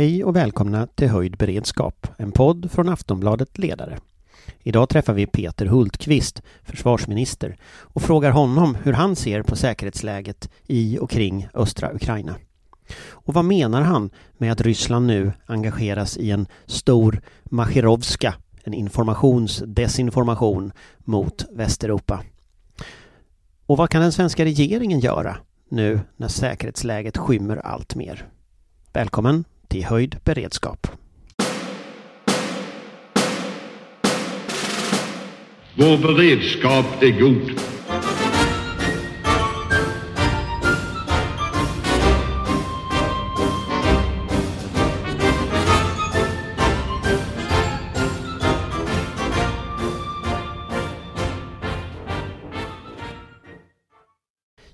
Hej och välkomna till Höjd beredskap, en podd från Aftonbladet Ledare. Idag träffar vi Peter Hultqvist, försvarsminister, och frågar honom hur han ser på säkerhetsläget i och kring östra Ukraina. Och vad menar han med att Ryssland nu engageras i en stor Machirovska, en informationsdesinformation mot Västeuropa? Och vad kan den svenska regeringen göra nu när säkerhetsläget skymmer allt mer? Välkommen till höjd beredskap. Vår beredskap är god.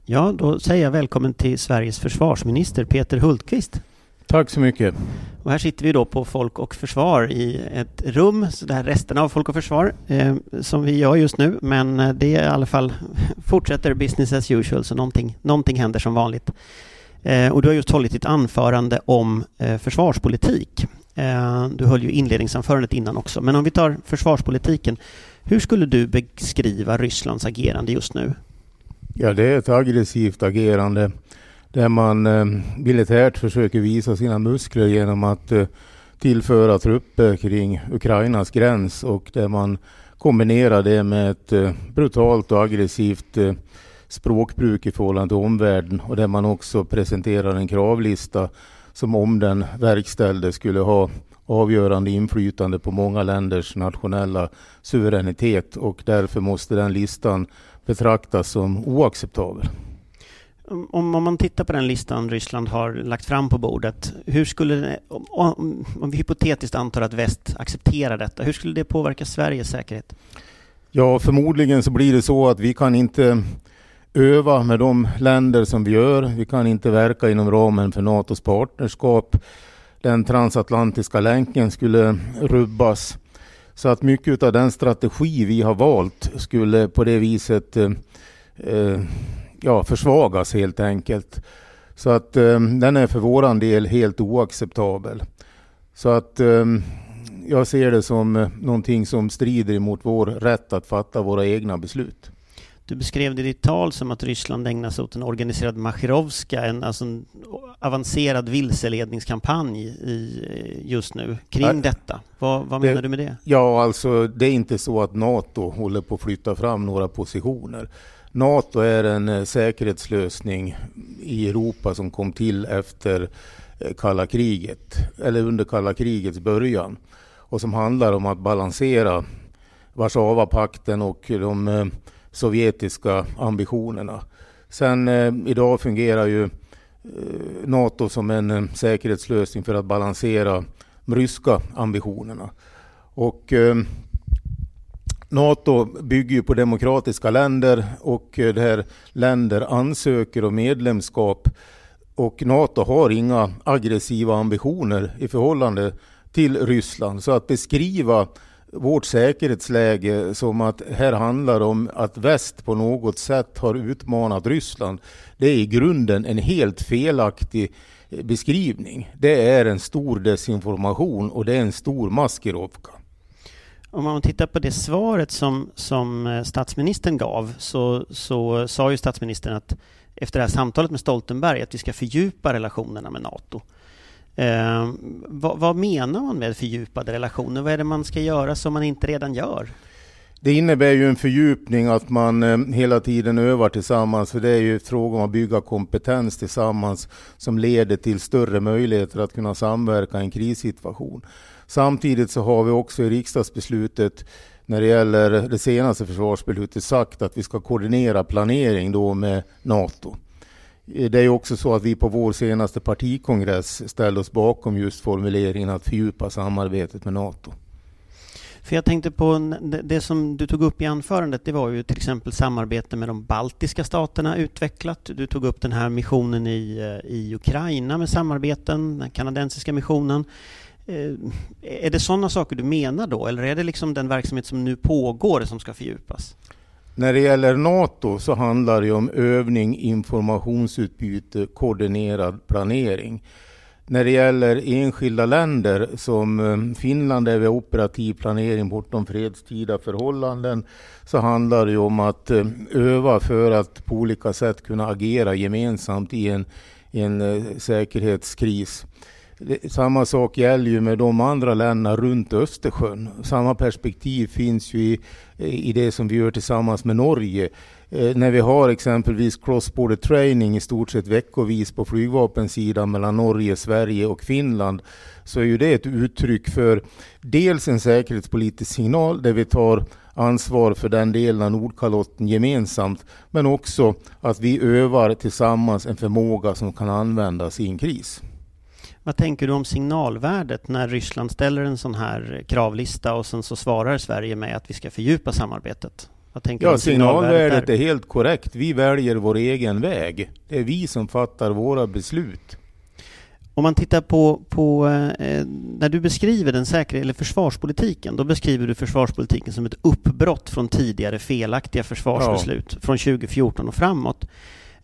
Ja, då säger jag välkommen till Sveriges försvarsminister Peter Hultqvist. Tack så mycket. Och här sitter vi då på Folk och Försvar i ett rum, så det här resterna av Folk och Försvar, eh, som vi gör just nu, men eh, det är i alla fall fortsätter business as usual, så någonting, någonting händer som vanligt. Eh, och du har just hållit ditt anförande om eh, försvarspolitik. Eh, du höll ju inledningsanförandet innan också, men om vi tar försvarspolitiken, hur skulle du beskriva Rysslands agerande just nu? Ja, det är ett aggressivt agerande där man eh, militärt försöker visa sina muskler genom att eh, tillföra trupper kring Ukrainas gräns och där man kombinerar det med ett eh, brutalt och aggressivt eh, språkbruk i förhållande till omvärlden och där man också presenterar en kravlista som om den verkställde skulle ha avgörande inflytande på många länders nationella suveränitet och därför måste den listan betraktas som oacceptabel. Om, om man tittar på den listan Ryssland har lagt fram på bordet, hur skulle det, om, om vi hypotetiskt antar att väst accepterar detta, hur skulle det påverka Sveriges säkerhet? Ja, förmodligen så blir det så att vi kan inte öva med de länder som vi gör. Vi kan inte verka inom ramen för NATOs partnerskap. Den transatlantiska länken skulle rubbas. Så att mycket av den strategi vi har valt skulle på det viset eh, eh ja, försvagas helt enkelt. Så att eh, den är för våran del helt oacceptabel. Så att eh, jag ser det som eh, någonting som strider mot vår rätt att fatta våra egna beslut. Du beskrev det i ditt tal som att Ryssland ägnar sig åt en organiserad Machirovska, en, alltså en avancerad vilseledningskampanj i, just nu kring Nej, detta. Vad, vad menar det, du med det? Ja, alltså det är inte så att NATO håller på att flytta fram några positioner. NATO är en eh, säkerhetslösning i Europa som kom till efter eh, kalla kriget, eller under kalla krigets början och som handlar om att balansera Warszawapakten och de eh, sovjetiska ambitionerna. Sen idag fungerar ju NATO som en säkerhetslösning för att balansera de ryska ambitionerna. Och NATO bygger ju på demokratiska länder och där länder ansöker om medlemskap och NATO har inga aggressiva ambitioner i förhållande till Ryssland. Så att beskriva vårt säkerhetsläge som att här handlar om att väst på något sätt har utmanat Ryssland. Det är i grunden en helt felaktig eh, beskrivning. Det är en stor desinformation och det är en stor maskerovka om man tittar på det svaret som, som eh, statsministern gav så, så sa ju statsministern att efter det här samtalet med Stoltenberg att vi ska fördjupa relationerna med NATO. Eh, vad, vad, menar man med fördjupade relationer? Vad är det man ska göra som man inte redan gör? Det innebär ju en fördjupning att man eh, hela tiden övar tillsammans. För det är ju fråga om att bygga kompetens tillsammans som leder till större möjligheter att kunna samverka i en krissituation. Samtidigt så har vi också i riksdagsbeslutet när det gäller det senaste försvarsbeslutet sagt att vi ska koordinera planering då med NATO. Det är också så att vi på vår senaste partikongress ställde oss bakom just formuleringen att fördjupa samarbetet med NATO. För jag tänkte på det som du tog upp i anförandet, det var ju till exempel samarbete med de baltiska staterna utvecklat. Du tog upp den här missionen i, eh, i Ukraina med samarbeten, den kanadensiska missionen. Eh, är det sådana saker du menar då, eller är det liksom den verksamhet som nu pågår som ska fördjupas? När det gäller NATO så handlar det om övning, informationsutbyte, koordinerad planering. När det gäller enskilda länder som eh, Finland där vi har operativ planering bortom fredstida förhållanden så handlar det om att eh, öva för att på olika sätt kunna agera gemensamt i en, i en säkerhetskris. Samma sak gäller ju med de andra länderna runt Östersjön. Samma perspektiv finns ju i, i det som vi gör tillsammans med Norge. Eh, när vi har exempelvis cross-border training i stort sett veckovis på flygvapensidan mellan Norge, Sverige och Finland så är ju det ett uttryck för dels en säkerhetspolitisk signal där vi tar ansvar för den delen av Nordkalotten gemensamt men också att vi övar tillsammans en förmåga som kan användas i en kris. Vad tänker du om signalvärdet när Ryssland ställer en sån här kravlista och sen så svarar Sverige med att vi ska fördjupa samarbetet? ja, signalvärdet är helt korrekt. Vi väljer vår egen väg. Det är vi som fattar våra beslut. Om man tittar på, på eh, när du beskriver den säkerhet eller försvarspolitiken, då beskriver du försvarspolitiken som ett uppbrott från tidigare felaktiga försvarsbeslut ja. från 2014 och framåt.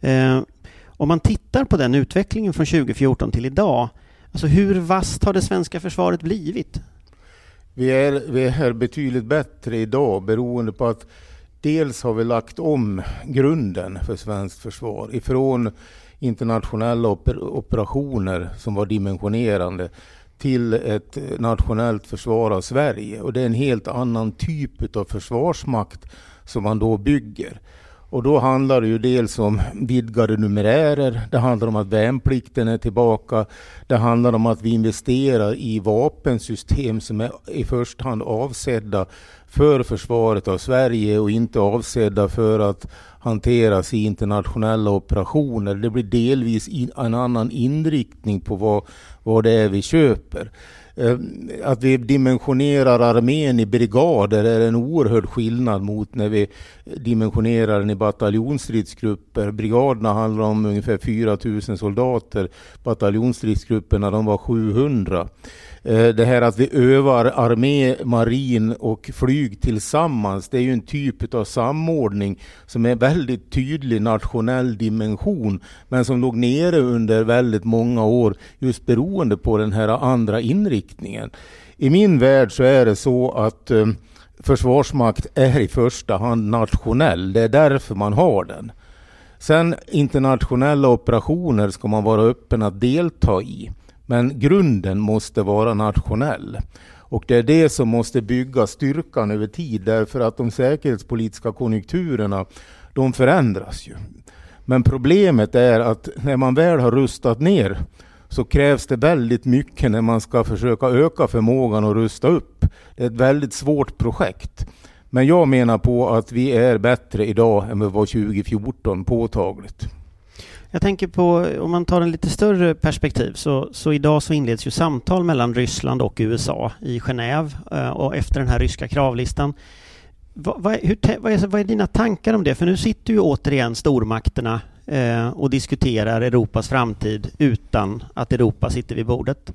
Eh, om man tittar på den utvecklingen från 2014 till idag, alltså hur vasst har det svenska försvaret blivit? Vi är, vi är betydligt bättre idag beroende på att dels har vi lagt om grunden för svenskt försvar ifrån internationella oper operationer som var dimensionerande till ett nationellt försvar av Sverige. Och det är en helt annan typ av försvarsmakt som man då bygger. Och då handlar det ju dels om vidgade numerärer, det handlar om att värnplikten är tillbaka, det handlar om att vi investerar i vapensystem som är i första hand avsedda för försvaret av Sverige och inte avsedda för att hanteras i internationella operationer. Det blir delvis en annan inriktning på vad, vad det är vi köper. Eh, att vi dimensionerar armén i brigader är en oerhörd skillnad mot när vi dimensionerar den i bataljonsstridsgrupper. Brigaderna handlar om ungefär 4 000 soldater. Bataljonsstridsgrupperna de var 700. Eh, det här att vi övar armé, marin och flyg tillsammans, det är ju en typ av samordning som är väldigt tydlig nationell dimension, men som låg nere under väldigt många år just beroende på den här andra inriktningen. I min värld så är det så att eh, försvarsmakt är i första hand nationell. Det är därför man har den. Sen internationella operationer ska man vara öppen att delta i. Men grunden måste vara nationell. Och det är det som måste bygga styrkan över tid därför att de säkerhetspolitiska konjunkturerna de förändras ju. Men problemet är att när man väl har rustat ner så krävs det väldigt mycket när man ska försöka öka förmågan att rusta upp. Det är ett väldigt svårt projekt. Men jag menar på att vi är bättre idag än vi var 2014 påtagligt. Jag tänker på, om man tar en lite större perspektiv, så, så idag så inleds ju samtal mellan Ryssland och USA i Genève eh, och efter den här ryska kravlistan. Vad, vad, hur, vad, är, vad är dina tankar om det? För nu sitter ju återigen stormakterna eh, och diskuterar Europas framtid utan att Europa sitter vid bordet.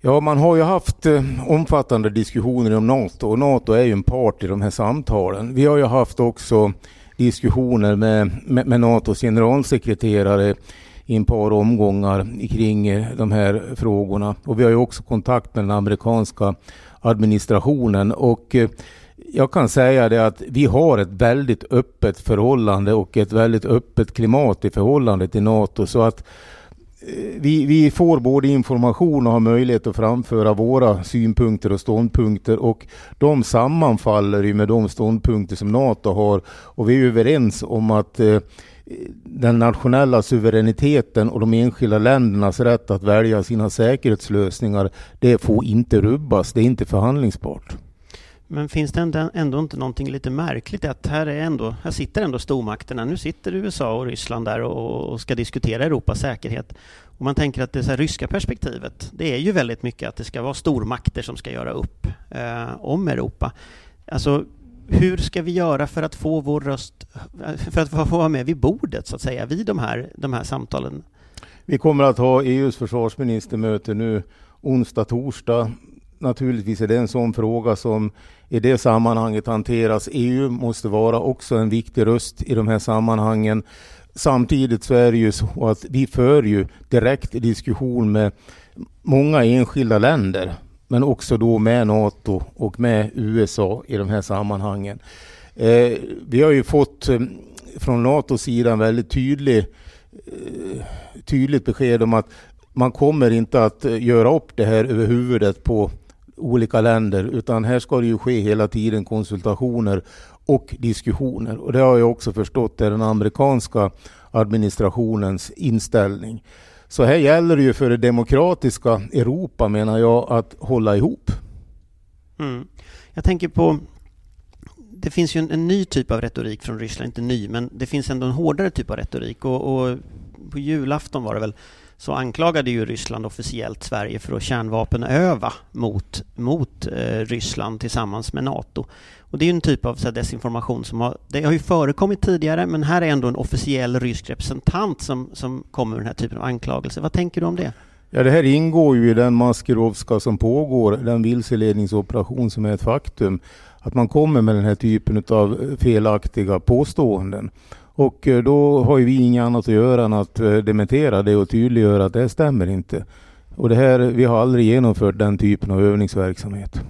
Ja, man har ju haft eh, omfattande diskussioner om NATO och NATO är ju en part i de här samtalen. Vi har ju haft också diskussioner med, med, med NATOs generalsekreterare i ett par omgångar kring eh, de här frågorna. Och vi har ju också kontakt med den amerikanska administrationen. Och eh, jag kan säga det att vi har ett väldigt öppet förhållande och ett väldigt öppet klimat i förhållande till NATO. Så att Eh, vi, vi, får både information och har möjlighet att framföra våra synpunkter och ståndpunkter och de sammanfaller ju med de ståndpunkter som NATO har och vi är överens om att eh, den nationella suveräniteten och de enskilda ländernas rätt att välja sina säkerhetslösningar, det får inte rubbas, det är inte förhandlingsbart. Men finns det ändå inte någonting lite märkligt att här, är ändå, här sitter ändå stormakterna. Nu sitter USA och Ryssland där och, ska diskutera Europas säkerhet. Och man tänker att det så ryska perspektivet, det är ju väldigt mycket att det ska vara stormakter som ska göra upp eh, om Europa. Alltså, hur ska vi göra för att få vår röst, eh, för att få vara med vid bordet så att säga, vid de här, de här samtalen? Vi kommer att ha EUs försvarsministermöte nu onsdag, torsdag naturligtvis är det en sån fråga som i det sammanhanget hanteras. EU måste vara också en viktig röst i de här sammanhangen. Samtidigt så är det ju så att vi för ju direkt diskussion med många enskilda länder men också då med NATO och med USA i de här sammanhangen. Eh, vi har ju fått eh, från NATOs sida en väldigt tydlig, eh, tydligt besked om att man kommer inte att eh, göra upp det här över huvudet på olika länder utan här ska det ju ske hela tiden konsultationer och diskussioner. Och det har jag också förstått är den amerikanska administrationens inställning. Så här gäller det ju för det demokratiska Europa menar jag att hålla ihop. Mm. Jag tänker på det finns ju en, en, ny typ av retorik från Ryssland, inte ny, men det finns ändå en hårdare typ av retorik och, och på julafton var det väl så anklagade ju Ryssland officiellt Sverige för att kärnvapenöva mot, mot eh, Ryssland tillsammans med NATO. Och det är ju en typ av så här, desinformation som har, det har ju förekommit tidigare, men här är ändå en officiell rysk representant som, som kommer med den här typen av anklagelser. Vad tänker du om det? Ja, det här ingår ju i den maskerovska som pågår, den vilseledningsoperation som är ett faktum. Att man kommer med den här typen av eh, felaktiga påståenden. Och eh, då har ju vi inget annat att göra än att eh, dementera det och tydliggöra att det stämmer inte. Och det här, vi har aldrig genomfört den typen av övningsverksamhet.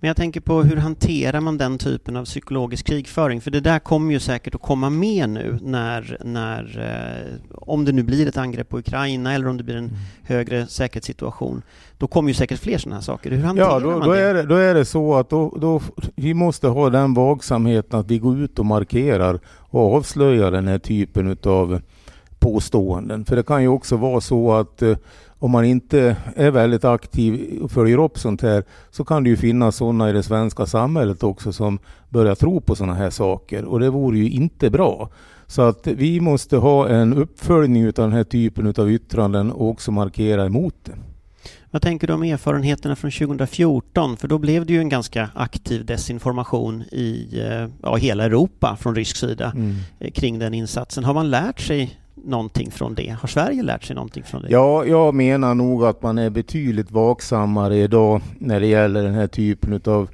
Men jag tänker på hur hanterar man den typen av psykologisk krigföring? För det där kommer ju säkert att komma med nu när, när eh, om det nu blir ett angrepp på Ukraina eller om det blir en mm. högre säkerhetssituation. Då kommer ju säkert fler sådana här saker. Hur hanterar ja, då, man då det? Är det? Då är det så att då, då, vi måste ha den vaksamheten att vi går ut och markerar och avslöjar den här typen av påståenden. För det kan ju också vara så att eh, om man inte är väldigt aktiv och följer upp sånt här så kan det ju finnas sådana i det svenska samhället också som börjar tro på sådana här saker och det vore ju inte bra. Så att vi måste ha en uppföljning av den här typen av yttranden och också markera emot det. Vad tänker du om erfarenheterna från 2014? För då blev det ju en ganska aktiv desinformation i eh, ja, hela Europa från rysk sida mm. Kring den insatsen. Har man lärt sig någonting från det? Har Sverige lärt sig någonting från det? Ja, jag menar nog att man är betydligt vaksammare idag när det gäller den här typen av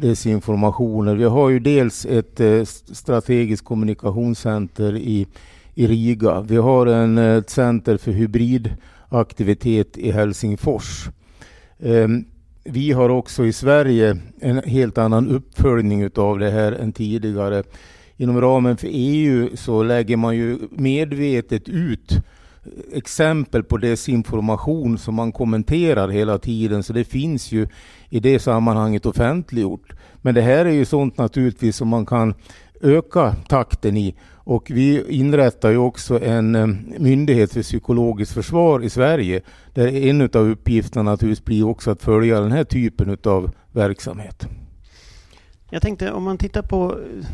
desinformationer. Vi har ju dels ett eh, strategiskt kommunikationscenter i, i Riga. Vi har en, eh, ett center för hybridaktivitet i Helsingfors. Ehm, vi har också i Sverige en helt annan uppföljning utav det här än tidigare inom ramen för EU så lägger man ju medvetet ut eh, exempel på desinformation som man kommenterar hela tiden. Så det finns ju i det sammanhanget offentliggjort. Men det här är ju sånt naturligtvis som man kan öka takten i. Och vi inrättar ju också en eh, myndighet för psykologiskt försvar i Sverige. Där en av uppgifterna naturligtvis blir också att följa den här typen av verksamhet. Jag tänkte om man tittar på eh,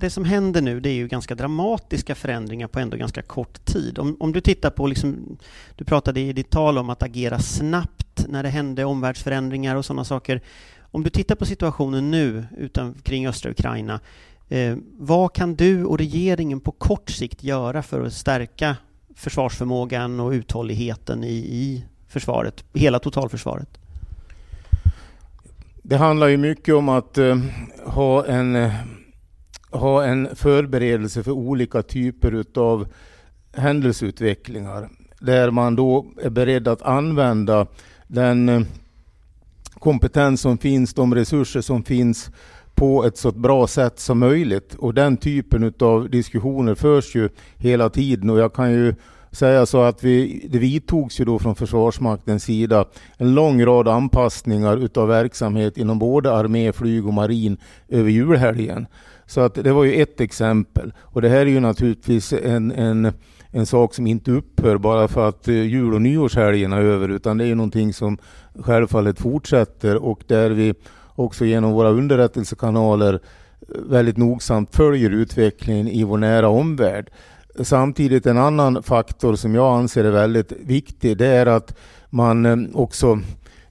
det som händer nu, det är ju ganska dramatiska förändringar på ändå ganska kort tid. Om, om du tittar på, liksom, du pratade i ditt tal om att agera snabbt när det hände omvärldsförändringar och sådana saker. Om du tittar på situationen nu utan, kring östra Ukraina, eh, vad kan du och regeringen på kort sikt göra för att stärka försvarsförmågan och uthålligheten i, i försvaret, hela totalförsvaret? Det handlar ju mycket om att eh, ha en eh, ha en förberedelse för olika typer av händelseutvecklingar där man då är beredd att använda den eh, kompetens som finns, de resurser som finns på ett så bra sätt som möjligt. Och den typen av diskussioner förs ju hela tiden och jag kan ju säga så att vi, det vidtogs ju då från Försvarsmaktens sida en lång rad anpassningar utav verksamhet inom både armé, flyg och marin över julhelgen. Så att det var ju ett exempel. Och det här är ju naturligtvis en, en, en sak som inte upphör bara för att eh, jul och nyårshelgen är över, utan det är ju någonting som självfallet fortsätter och där vi också genom våra underrättelsekanaler eh, väldigt nogsamt följer utvecklingen i vår nära omvärld. Samtidigt en annan faktor som jag anser är väldigt viktig, det är att man eh, också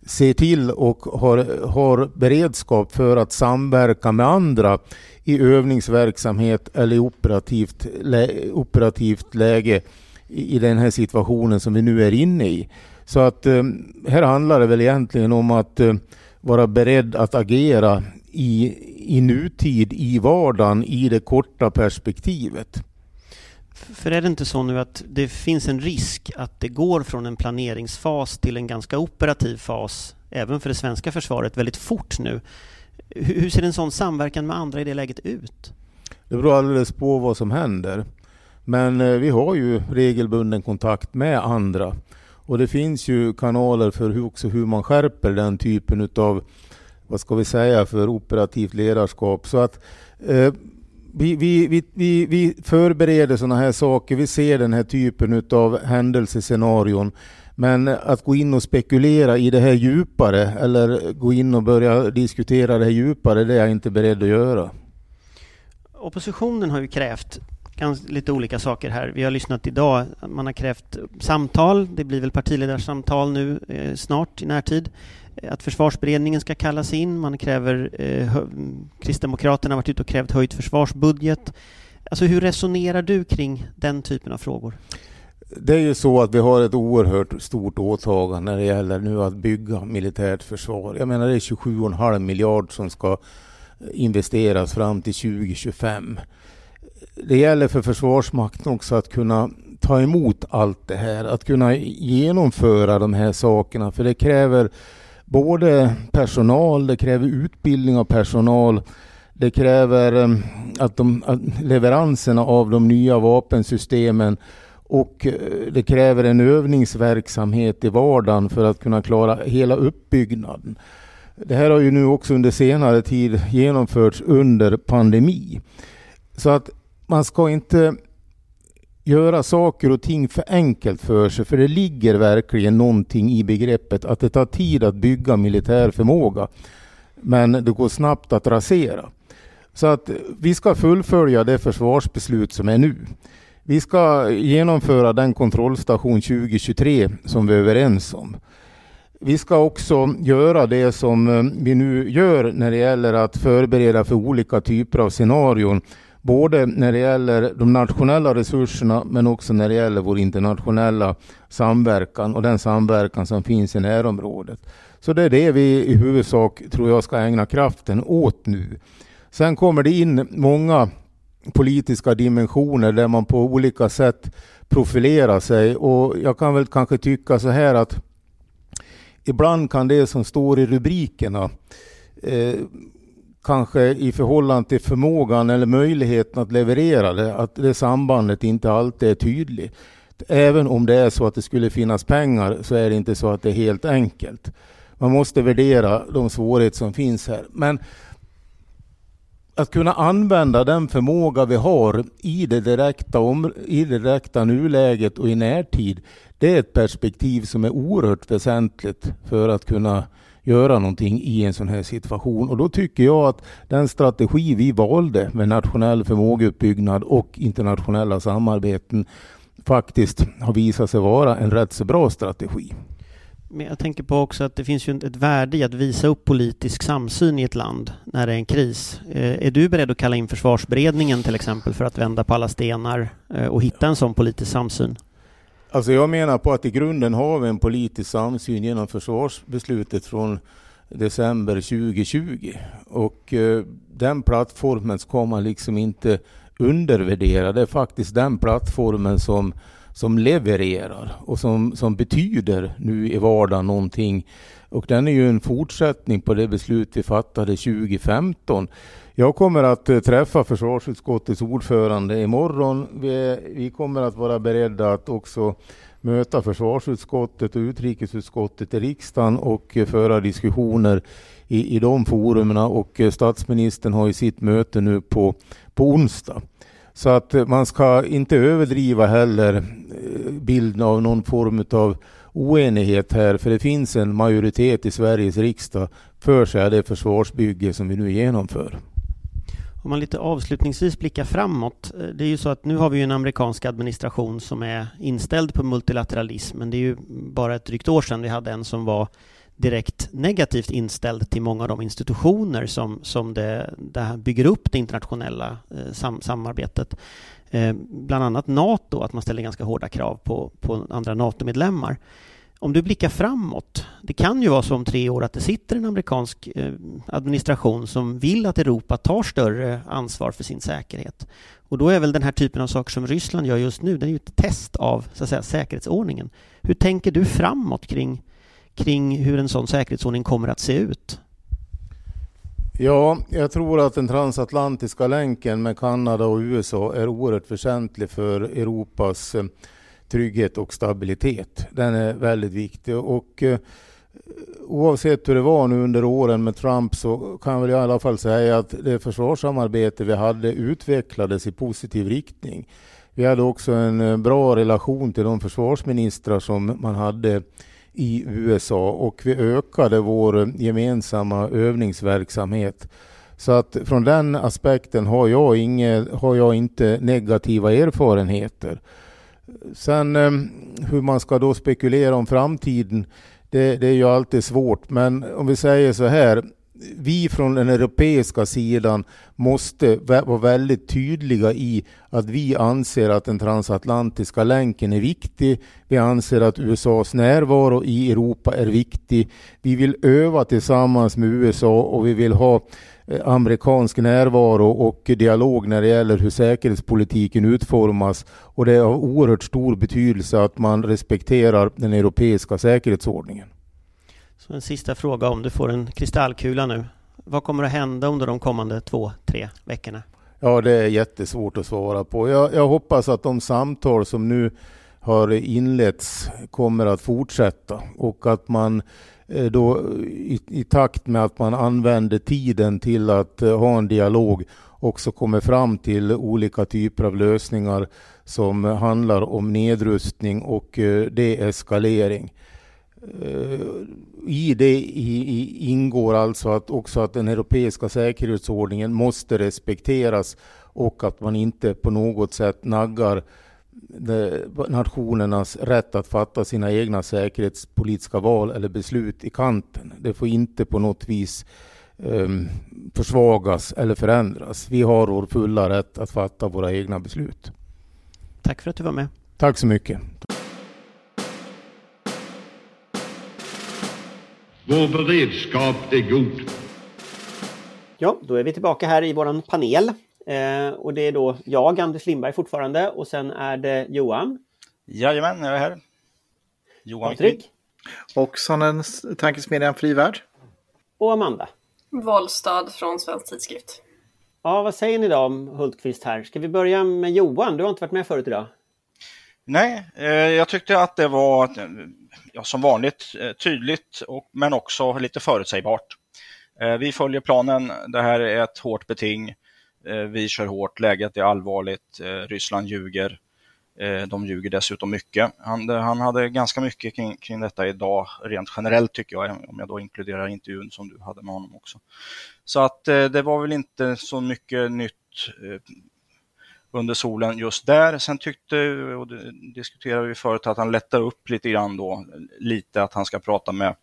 ser till och har, har beredskap för att samverka med andra i övningsverksamhet eller i operativt, lä, operativt läge i, den här situationen som vi nu är inne i. Så att eh, här handlar det väl egentligen om att eh, vara beredd att agera i, i nutid, i vardagen, i det korta perspektivet. För är det inte så nu att det finns en risk att det går från en planeringsfas till en ganska operativ fas, även för det svenska försvaret, väldigt fort nu? Hur ser en sån samverkan med andra i det läget ut? Det beror alldeles på vad som händer. Men eh, vi har ju regelbunden kontakt med andra. Och det finns ju kanaler för hur, också hur man skärper den typen av, vad ska vi säga, för operativt ledarskap. Så att eh, vi, vi, vi, vi, förbereder sådana här saker. Vi ser den här typen av händelsescenarion. Men att gå in och spekulera i det här djupare eller gå in och börja diskutera det här djupare, det är jag inte beredd att göra. Oppositionen har ju krävt lite olika saker här. Vi har lyssnat idag. Man har krävt samtal. Det blir väl partiledarsamtal nu eh, snart i närtid. Eh, att försvarsberedningen ska kallas in. Man kräver... Eh, Kristdemokraterna har varit ute och krävt höjt försvarsbudget. Alltså hur resonerar du kring den typen av frågor? Det är ju så att vi har ett oerhört stort åtagande när det gäller nu att bygga militärt försvar. Jag menar det är 27,5 miljard som ska eh, investeras fram till 2025 det gäller för Försvarsmakten också att kunna ta emot allt det här, att kunna genomföra de här sakerna. För det kräver både personal, det kräver utbildning av personal, det kräver eh, att, de, att leveranserna av de nya vapensystemen och eh, det kräver en övningsverksamhet i vardagen för att kunna klara hela uppbyggnaden. Det här har ju nu också under senare tid genomförts under pandemi. Så att man ska inte göra saker och ting för enkelt för sig, för det ligger verkligen någonting i begreppet att det tar tid att bygga militär förmåga, men det går snabbt att rasera. Så att vi ska fullfölja det försvarsbeslut som är nu. Vi ska genomföra den kontrollstation 2023 som vi är överens om. Vi ska också göra det som eh, vi nu gör när det gäller att förbereda för olika typer av scenarion Både när det gäller de nationella resurserna men också när det gäller vår internationella samverkan och den samverkan som finns i närområdet. Så det är det vi i huvudsak tror jag ska ägna kraften åt nu. Sen kommer det in många politiska dimensioner där man på olika sätt profilerar sig och jag kan väl kanske tycka så här att ibland kan det som står i rubrikerna eh, kanske i förhållande till förmågan eller möjligheten att leverera det, att det sambandet inte alltid är tydligt. Även om det är så att det skulle finnas pengar så är det inte så att det är helt enkelt. Man måste värdera de svårigheter som finns här. Men att kunna använda den förmåga vi har i det direkta, om, i det direkta nuläget och i närtid, det är ett perspektiv som är oerhört väsentligt för att kunna göra någonting i en sån här situation. Och då tycker jag att den strategi vi valde med nationell förmågeuppbyggnad och internationella samarbeten faktiskt har visat sig vara en rätt så bra strategi. Men jag tänker på också att det finns ju ett värde i att visa upp politisk samsyn i ett land när det är en kris. Eh, är du beredd att kalla in försvarsberedningen till exempel för att vända på alla stenar eh, och hitta en sån politisk samsyn? Alltså jag menar på att i grunden har vi en politisk samsyn genom försvarsbeslutet från december 2020. Och eh, den plattformen ska man liksom inte undervärdera. Det är faktiskt den plattformen som, som levererar och som, som betyder nu i vardagen någonting. Och den är ju en fortsättning på det beslut vi fattade 2015 jag kommer att eh, träffa försvarsutskottets ordförande imorgon. Vi, vi kommer att vara beredda att också möta försvarsutskottet och utrikesutskottet i riksdagen och eh, föra diskussioner i, i de forumen. Och eh, statsministern har ju sitt möte nu på, på onsdag. Så att man ska inte överdriva heller bilden av någon form av oenighet här, för det finns en majoritet i Sveriges riksdag för sig det försvarsbygge som vi nu genomför. Om man lite avslutningsvis blickar framåt. Eh, det är ju så att nu har vi ju en amerikansk administration som är inställd på multilateralism, men det är ju bara ett drygt år sedan vi hade en som var direkt negativt inställd till många av de institutioner som, som det, det bygger upp det internationella eh, sam, samarbetet. Eh, bland annat NATO, att man ställer ganska hårda krav på, på andra NATO-medlemmar. Om du blickar framåt, det kan ju vara så om tre år att det sitter en amerikansk eh, administration som vill att Europa tar större ansvar för sin säkerhet. Och då är väl den här typen av saker som Ryssland gör just nu, det är ju ett test av så att säga, säkerhetsordningen. Hur tänker du framåt kring, kring hur en sån säkerhetsordning kommer att se ut? Ja, jag tror att den transatlantiska länken med Kanada och USA är oerhört väsentlig för Europas eh, trygghet och stabilitet. Den är väldigt viktig. Och, eh, oavsett hur det var nu under åren med Trump så kan jag i alla fall säga att det försvarssamarbete vi hade utvecklades i positiv riktning. Vi hade också en eh, bra relation till de försvarsministrar som man hade i USA och vi ökade vår eh, gemensamma övningsverksamhet. Så att från den aspekten har jag, inge, har jag inte negativa erfarenheter. Sen eh, hur man ska då spekulera om framtiden, det, det är ju alltid svårt. Men om vi säger så här, vi från den europeiska sidan måste vara väldigt tydliga i att vi anser att den transatlantiska länken är viktig. Vi anser att USAs närvaro i Europa är viktig. Vi vill öva tillsammans med USA och vi vill ha amerikansk närvaro och dialog när det gäller hur säkerhetspolitiken utformas. Och det är av oerhört stor betydelse att man respekterar den europeiska säkerhetsordningen. Så en sista fråga om du får en kristallkula nu. Vad kommer att hända under de kommande två, tre veckorna? Ja, det är jättesvårt att svara på. Jag, jag hoppas att de samtal som nu har inletts kommer att fortsätta och att man eh, Eh, då i, i, takt med att man använder tiden till att eh, ha en dialog också kommer fram till olika typer av lösningar som handlar om nedrustning och eh, deeskalering. I det ingår alltså att också att den europeiska säkerhetsordningen måste respekteras och att man inte på något sätt naggar nationernas rätt att fatta sina egna säkerhetspolitiska val eller beslut i kanten. Det får inte på något vis um, försvagas eller förändras. Vi har vår fulla rätt att fatta våra egna beslut. Tack för att du var med. Tack så mycket. Vår beredskap är god. Ja, då är vi tillbaka här i våran panel. Eh, och det är då jag, Anders Lindberg fortfarande, och sen är det Johan. Jajamän, jag är här. Johan Patrik. Och sonen Tankesmedjan Frivärd. Och Amanda. Wollstad från Svensk Tidskrift. Ja, vad säger ni då om Hultqvist här? Ska vi börja med Johan? Du har inte varit med förut idag. Nej, eh, jag tyckte att det var ja, som vanligt eh, tydligt och, men också lite förutsägbart. Eh, vi följer planen. Det här är ett hårt beting. Eh, vi kör hårt. Läget är allvarligt. Eh, Ryssland ljuger. Eh, de ljuger dessutom mycket. Han, han hade ganska mycket kring, kring detta idag, rent generellt tycker jag, om jag då inkluderar intervjun som du hade med honom också. Så att det var väl inte så mycket nytt under solen just där. Sen tyckte, och det diskuterade vi förut, att han lättade upp lite grann då, lite att han ska prata med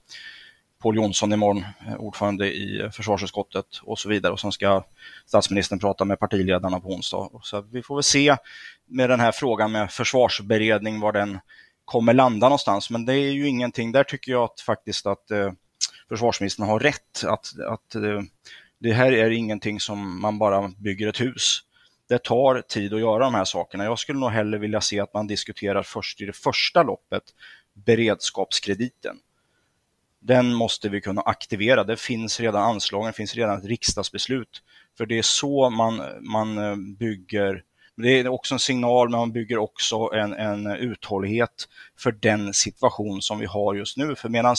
Paul Jonsson imorgon, eh, ordförande i eh, försvarsutskottet och så vidare. Och sen ska statsministern prata med partiledarna på onsdag. Så vi får väl se med den här frågan med försvarsberedning var den kommer landa någonstans. Men det är ju ingenting, där tycker jag att faktiskt att eh, försvarsministern har rätt. Att, att eh, det här är ingenting som man bara bygger ett hus det tar tid att göra de här sakerna. Jag skulle nog hellre vilja se att man diskuterar först i det första loppet beredskapskrediten. Den måste vi kunna aktivera. Det finns redan anslagen, det finns redan ett riksdagsbeslut. För det är så man, man eh, bygger det är också en signal, men man bygger också en, en uthållighet för den situation som vi har just nu. För medan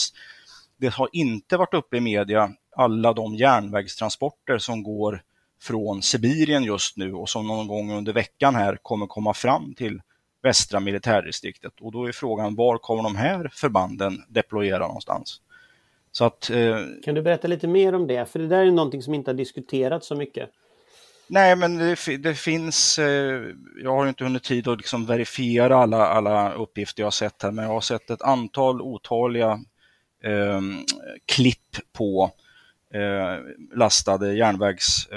det har inte varit uppe i media, alla de järnvägstransporter som går från Sibirien just nu och som någon gång under veckan här kommer komma fram till västra militärdistriktet. Och då är frågan var kommer de här förbanden deployera någonstans? Så att, eh, kan du berätta lite mer om det? För det där är någonting som inte har diskuterats så mycket. Nej, men det, det finns, eh, jag har inte hunnit tid att liksom verifiera alla, alla uppgifter jag har sett här, men jag har sett ett antal otaliga eh, klipp på eh, lastade järnvägssätt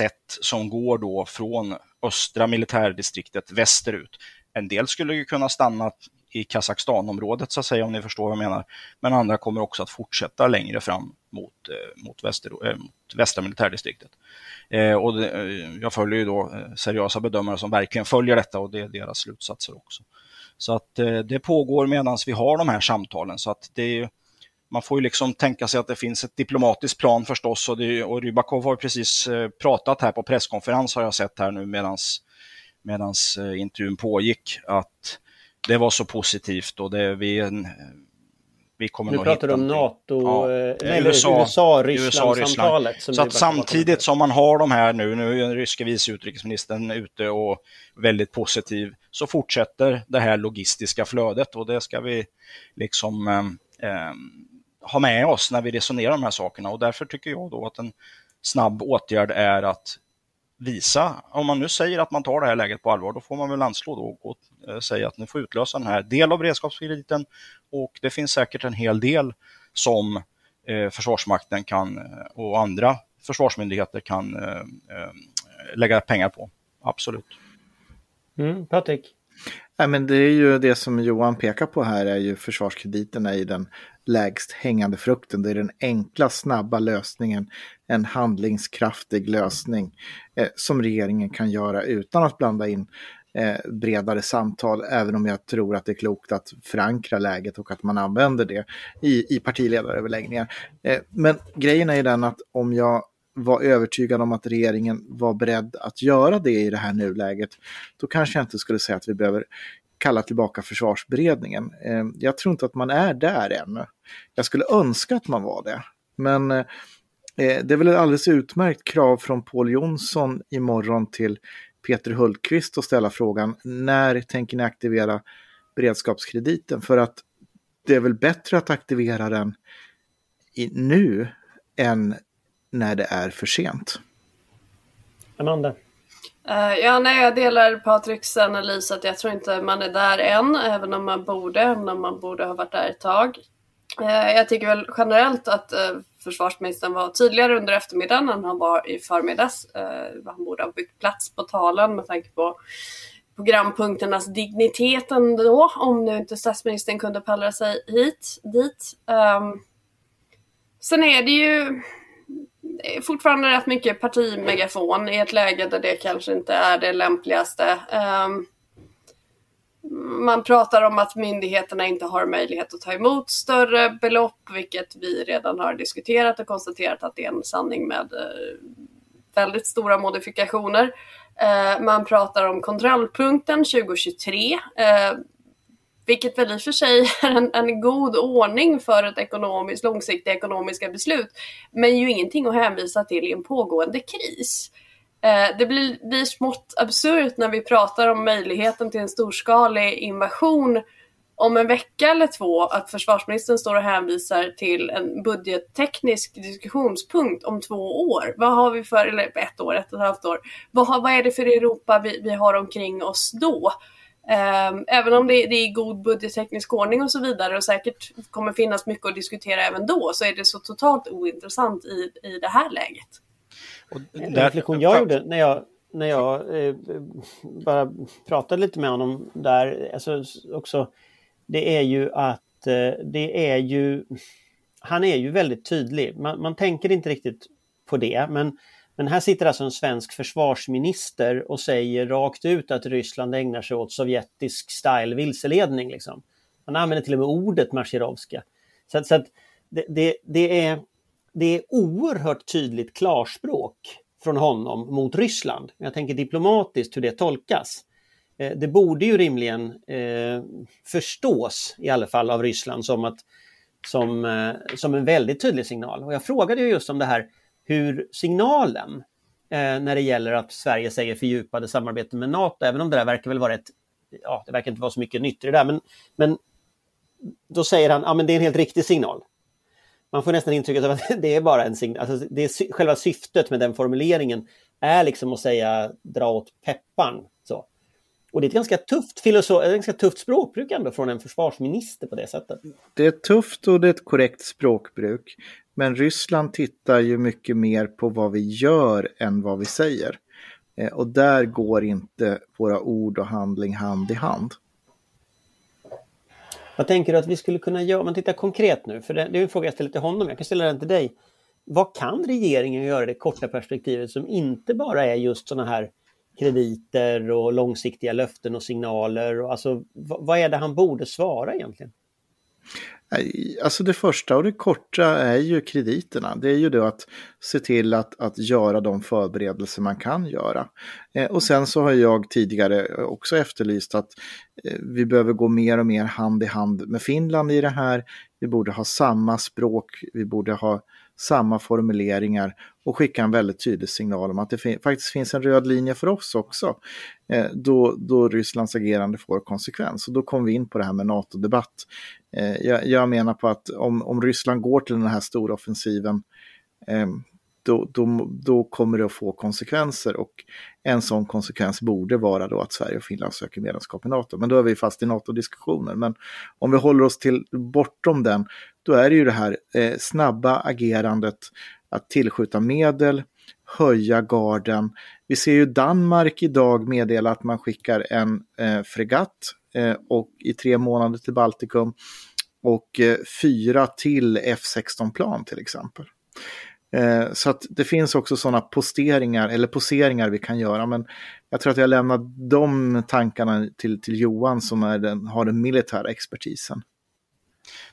eh, som går då från östra militärdistriktet västerut. En del skulle ju kunna stanna i Kazakstanområdet så att säga, om ni förstår vad jag menar. Men andra kommer också att fortsätta längre fram mot, eh, mot, väster, eh, mot västra militärdistriktet. Eh, och det, eh, jag följer ju då seriösa bedömare som verkligen följer detta och det är deras slutsatser också. Så att eh, det pågår medan vi har de här samtalen. Så att det, är, man får ju liksom tänka sig att det finns ett diplomatiskt plan förstås och, det, och Rybakov har precis pratat här på presskonferens har jag sett här nu medans, medans intervjun pågick att det var så positivt och det, vi, vi kommer nu pratar du om NATO, ja, eh, USA, USA, Ryssland, USA, samtalet. så att samtidigt som man har de här nu, nu är den ryska vice utrikesministern ute och väldigt positiv, så fortsätter det här logistiska flödet och det ska vi liksom eh, eh, ha med oss när vi resonerar om de här sakerna och därför tycker jag då att en snabb åtgärd är att visa, om man nu säger att man tar det här läget på allvar, då får man väl anslå då och eh, säga att ni får utlösa den här del av beredskapskrediten och det finns säkert en hel del som eh, Försvarsmakten kan eh, och andra försvarsmyndigheter kan eh, eh, lägga pengar på. Absolut. Mm, Patrik? Ja, men det är ju det som Johan pekar på här är ju försvarskrediterna i den lägst hängande frukten. Det är den enkla, snabba lösningen, en handlingskraftig lösning eh, som regeringen kan göra utan att blanda in eh, bredare samtal, även om jag tror att det är klokt att förankra läget och att man använder det i, i partiledaröverläggningar. Eh, men grejen är ju den att om jag var övertygad om att regeringen var beredd att göra det i det här nuläget, då kanske jag inte skulle säga att vi behöver kalla tillbaka försvarsberedningen. Eh, jag tror inte att man är där ännu. Jag skulle önska att man var det. Men eh, det är väl ett alldeles utmärkt krav från Paul Jonsson imorgon till Peter Hultqvist att ställa frågan när tänker ni aktivera beredskapskrediten? För att det är väl bättre att aktivera den i, nu än när det är för sent. Amanda? Uh, ja, nej, jag delar Patriks analys att jag tror inte man är där än, även om man borde, även om man borde ha varit där ett tag. Uh, jag tycker väl generellt att uh, försvarsministern var tydligare under eftermiddagen än han var i förmiddags. Eh, han borde ha byggt plats på talen med tanke på programpunkternas dignitet ändå, om nu inte statsministern kunde pallra sig hit, dit. Um, sen är det ju fortfarande rätt mycket partimegafon i ett läge där det kanske inte är det lämpligaste. Um, man pratar om att myndigheterna inte har möjlighet att ta emot större belopp, vilket vi redan har diskuterat och konstaterat att det är en sanning med eh, väldigt stora modifikationer. Eh, man pratar om kontrollpunkten 2023. Eh, vilket väl i och för sig är en, en god ordning för ett ekonomiskt, långsiktiga ekonomiska beslut. Men ju ingenting att hänvisa till i en pågående kris. Eh, det blir, blir smått absurt när vi pratar om möjligheten till en storskalig invasion om en vecka eller två att försvarsministern står och hänvisar till en budgetteknisk diskussionspunkt om två år. Vad har vi för, eller ett år, ett och ett halvt år. Vad, har, vad är det för Europa vi, vi har omkring oss då? Um, även om det, det är god budgetteknisk ordning och så vidare och säkert kommer finnas mycket att diskutera även då så är det så totalt ointressant i, i det här läget. Och en reflektion jag gjorde när jag, när jag eh, bara pratade lite med honom där, alltså också, det är ju att eh, det är ju, han är ju väldigt tydlig. Man, man tänker inte riktigt på det, men men här sitter alltså en svensk försvarsminister och säger rakt ut att Ryssland ägnar sig åt sovjetisk style vilseledning. Liksom. Han använder till och med ordet Marshirovska. Så, att, så att det, det, det, är, det är oerhört tydligt klarspråk från honom mot Ryssland. Jag tänker diplomatiskt hur det tolkas. Eh, det borde ju rimligen eh, förstås i alla fall av Ryssland som, att, som, eh, som en väldigt tydlig signal. Och jag frågade ju just om det här hur signalen eh, när det gäller att Sverige säger fördjupade samarbeten med NATO, även om det där verkar väl vara ett, ja, det verkar inte vara så mycket nytt i det där, men, men då säger han, ja men det är en helt riktig signal. Man får nästan intrycket av att det är bara en signal, alltså det är själva syftet med den formuleringen är liksom att säga dra åt pepparn. Så. Och det är ett ganska tufft, filosof, ett ganska tufft språkbruk ändå från en försvarsminister på det sättet. Det är tufft och det är ett korrekt språkbruk. Men Ryssland tittar ju mycket mer på vad vi gör än vad vi säger. Eh, och där går inte våra ord och handling hand i hand. Vad tänker du att vi skulle kunna göra, om man tittar konkret nu, för det, det är en fråga jag ställer till honom, jag kan ställa den till dig. Vad kan regeringen göra i det korta perspektivet som inte bara är just sådana här krediter och långsiktiga löften och signaler? Och alltså, vad är det han borde svara egentligen? Alltså det första och det korta är ju krediterna. Det är ju då att se till att, att göra de förberedelser man kan göra. Eh, och sen så har jag tidigare också efterlyst att eh, vi behöver gå mer och mer hand i hand med Finland i det här. Vi borde ha samma språk, vi borde ha samma formuleringar och skicka en väldigt tydlig signal om att det fin faktiskt finns en röd linje för oss också. Eh, då, då Rysslands agerande får konsekvens. Och då kom vi in på det här med NATO-debatt. Eh, jag, jag, menar på att om, om Ryssland går till den här stora offensiven eh, då, då, då, kommer det att få konsekvenser och en sån konsekvens borde vara då att Sverige och Finland söker medlemskap i NATO. Men då är vi fast i NATO-diskussioner. Men om vi håller oss till bortom den, då är det ju det här eh, snabba agerandet att tillskjuta medel, höja garden. Vi ser ju Danmark idag meddela att man skickar en eh, fregatt eh, och i tre månader till Baltikum och eh, fyra till F16-plan till exempel. Eh, så att det finns också sådana posteringar eller poseringar vi kan göra. Men jag tror att jag lämnar de tankarna till, till Johan som är den, har den militära expertisen.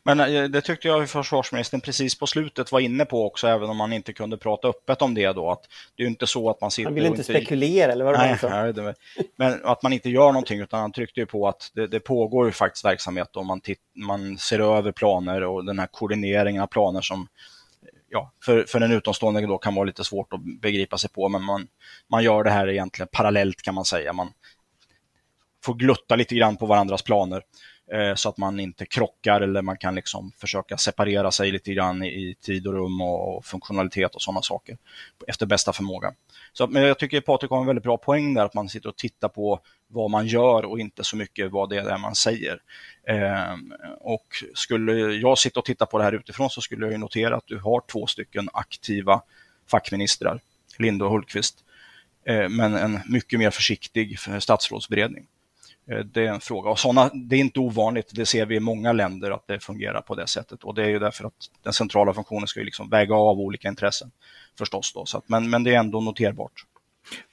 Men eh, det tyckte jag försvarsministern precis på slutet var inne på också, även om man inte kunde prata öppet om det då. Att det är inte så att man sitter Han vill inte, inte spekulera eller vad det nej, var nej, det, Men att man inte gör någonting, utan han tryckte ju på att det, det pågår ju faktiskt verksamhet och man, titt, man ser över planer och den här koordineringen av planer som ja, för, för en utomstående då kan vara lite svårt att begripa sig på, men man, man gör det här egentligen parallellt kan man säga. Man får glutta lite grann på varandras planer Eh, så att man inte krockar eller man kan liksom försöka separera sig lite grann i, i tid och rum och, och funktionalitet och sådana saker efter bästa förmåga. Så, men jag tycker Patrik har en väldigt bra poäng där, att man sitter och tittar på vad man gör och inte så mycket vad det är man säger. Eh, och skulle jag sitta och titta på det här utifrån så skulle jag notera att du har två stycken aktiva fackministrar, Linde och Hultqvist, eh, men en mycket mer försiktig statsrådsberedning. Eh, det är en fråga. Och såna, det är inte ovanligt, det ser vi i många länder att det fungerar på det sättet. Och det är ju därför att den centrala funktionen ska ju liksom väga av olika intressen förstås. Då. Så att, men, men det är ändå noterbart.